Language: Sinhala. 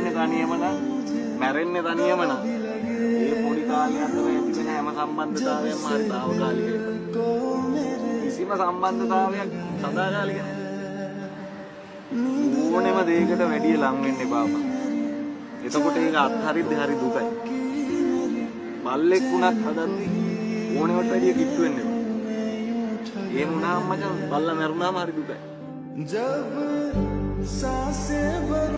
ඉපදෙන්නේ තනියම නම් මැරෙන්නේ තනියම නම් ඒ පොඩි කාලේ අතර ඇති වෙන හැම සම්බන්ධතාවයක්ම හරි తాවකාලිකයි. කිසිම සම්බන්ධතාවයක් සදාකාලික නෑ. ඕනෙම දෙයකට වැඩිය ලං වෙන්න එපා බං. එතකොට ඒක අත්හරිද්දි හරි දුකයි. බල්ලෙක් වුණත් හදද්දි ඕනෙකට වැඩිය කිට්ටු වෙන්න එපා. එහෙම වුණාම මචං බල්ලා මැරුණාම හරි දුකයි. जब सांसें भर